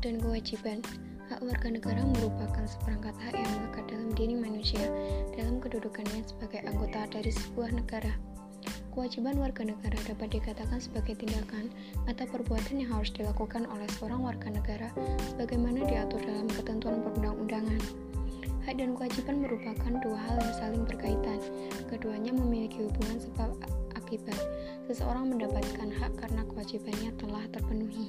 dan kewajiban. Hak warga negara merupakan seperangkat hak yang melekat dalam diri manusia dalam kedudukannya sebagai anggota dari sebuah negara. Kewajiban warga negara dapat dikatakan sebagai tindakan atau perbuatan yang harus dilakukan oleh seorang warga negara sebagaimana diatur dalam ketentuan perundang-undangan. Hak dan kewajiban merupakan dua hal yang saling berkaitan. Keduanya memiliki hubungan sebab akibat. Seseorang mendapatkan hak karena kewajibannya telah terpenuhi.